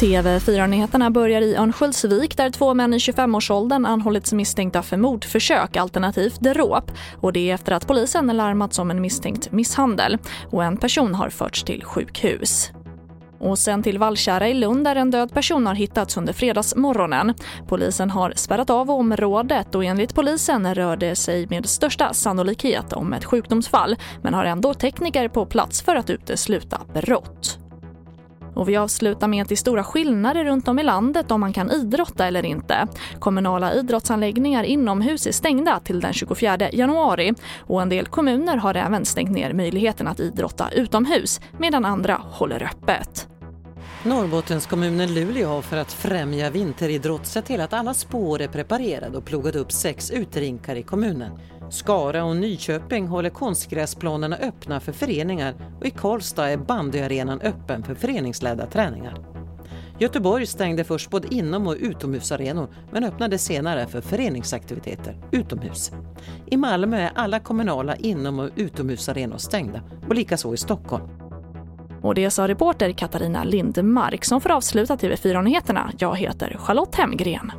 TV4-nyheterna börjar i Örnsköldsvik där två män i 25-årsåldern anhållits misstänkta för mordförsök alternativt dråp. Och det är efter att polisen larmats om en misstänkt misshandel. Och en person har förts till sjukhus. Och sen till Vallkära i Lund där en död person har hittats under fredagsmorgonen. Polisen har spärrat av området och enligt polisen rör det sig med största sannolikhet om ett sjukdomsfall men har ändå tekniker på plats för att utesluta brott. Och vi avslutar med att det är stora skillnader runt om i landet om man kan idrotta eller inte. Kommunala idrottsanläggningar inomhus är stängda till den 24 januari och en del kommuner har även stängt ner möjligheten att idrotta utomhus medan andra håller öppet. Norrbottenskommunen Luleå har för att främja vinteridrott sett till att alla spår är preparerade och plogat upp sex uterinkar i kommunen. Skara och Nyköping håller konstgräsplanerna öppna för föreningar och i Karlstad är bandyarenan öppen för föreningsledda träningar. Göteborg stängde först både inom och utomhusarenor men öppnade senare för föreningsaktiviteter utomhus. I Malmö är alla kommunala inom och utomhusarenor stängda och likaså i Stockholm. Och det sa reporter Katarina Lindmark som får avsluta TV4-nyheterna. Jag heter Charlotte Hemgren.